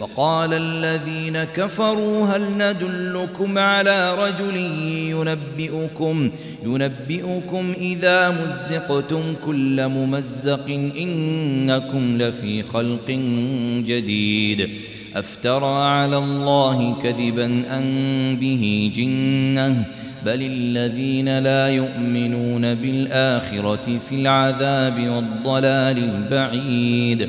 وقال الذين كفروا هل ندلكم على رجل ينبئكم ينبئكم إذا مزقتم كل ممزق إنكم لفي خلق جديد أفترى على الله كذبا أن به جنة بل الذين لا يؤمنون بالآخرة في العذاب والضلال البعيد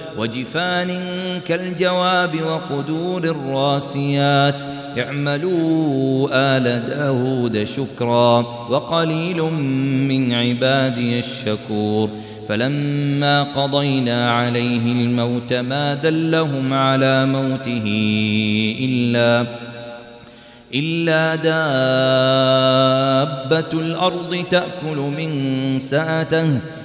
وجفان كالجواب وقدور الراسيات. اعملوا آل داود شكرا وقليل من عبادي الشكور. فلما قضينا عليه الموت ما دلهم على موته إلا إلا دابة الأرض تأكل من ساته.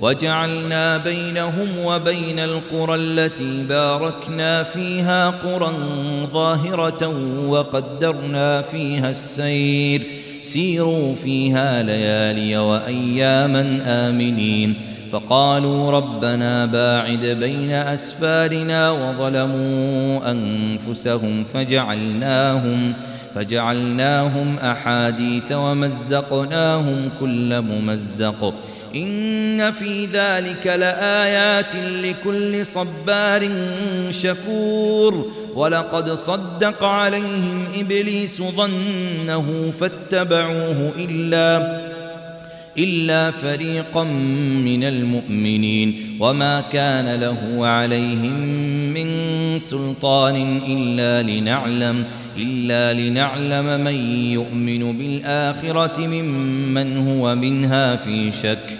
وجعلنا بينهم وبين القرى التي باركنا فيها قرى ظاهرة وقدرنا فيها السير. سيروا فيها ليالي وأياما آمنين. فقالوا ربنا باعد بين أسفارنا وظلموا أنفسهم فجعلناهم فجعلناهم أحاديث ومزقناهم كل ممزق. إن في ذلك لآيات لكل صبار شكور. ولقد صدق عليهم إبليس ظنه فاتبعوه إلا إلا فريقا من المؤمنين. وما كان له عليهم من سلطان إلا لنعلم إلا لنعلم من يؤمن بالآخرة ممن هو منها في شك.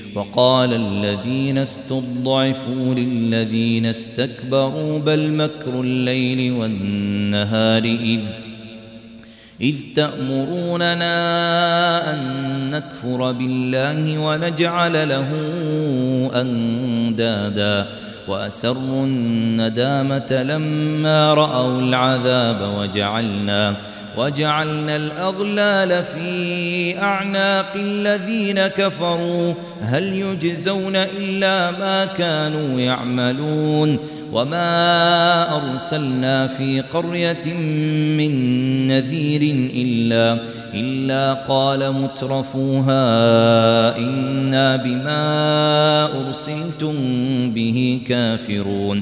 وقال الذين استضعفوا للذين استكبروا بل مكر الليل والنهار إذ إذ تأمروننا أن نكفر بالله ونجعل له أندادا وأسروا الندامة لما رأوا العذاب وجعلنا وجعلنا الأغلال في أعناق الذين كفروا. هل يجزون إلا ما كانوا يعملون؟ وما أرسلنا في قرية من نذير إلا إلا قال مترفوها إنا بما أرسلتم به كافرون.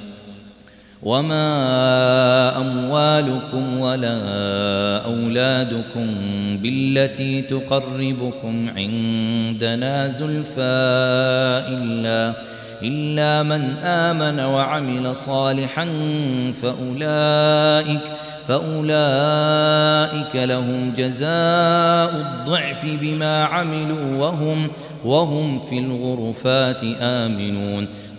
وما أموالكم ولا أولادكم بالتي تقربكم عندنا زلفى إلا إلا من آمن وعمل صالحا فأولئك فأولئك لهم جزاء الضعف بما عملوا وهم وهم في الغرفات آمنون.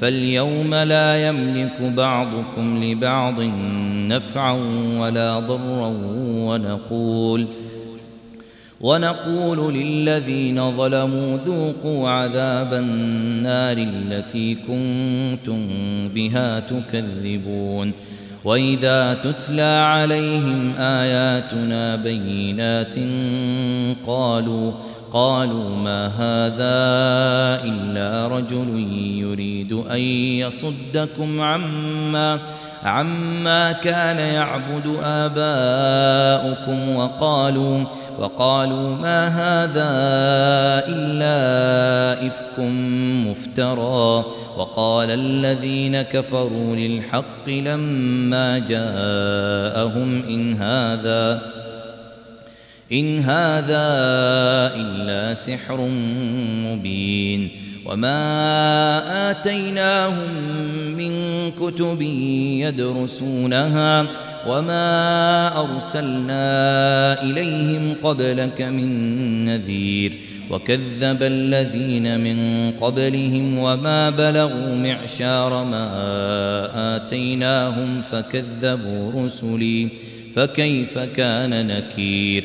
فاليوم لا يملك بعضكم لبعض نفعا ولا ضرا ونقول ونقول للذين ظلموا ذوقوا عذاب النار التي كنتم بها تكذبون وإذا تتلى عليهم آياتنا بينات قالوا قالوا ما هذا إلا رجل يريد أن يصدكم عما عما كان يعبد آباؤكم وقالوا وقالوا ما هذا إلا إفك مفترى. وقال الذين كفروا للحق لما جاءهم إن هذا إن هذا إلا سحر مبين وما آتيناهم من كتب يدرسونها وما أرسلنا إليهم قبلك من نذير وكذب الذين من قبلهم وما بلغوا معشار ما آتيناهم فكذبوا رسلي فكيف كان نكير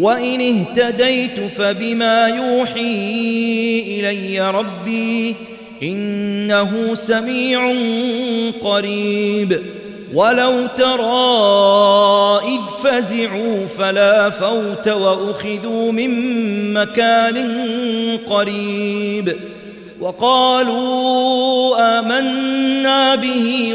وإن اهتديت فبما يوحي إلي ربي إنه سميع قريب ولو ترى إذ فزعوا فلا فوت وأخذوا من مكان قريب وقالوا آمنا به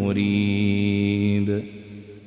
مريب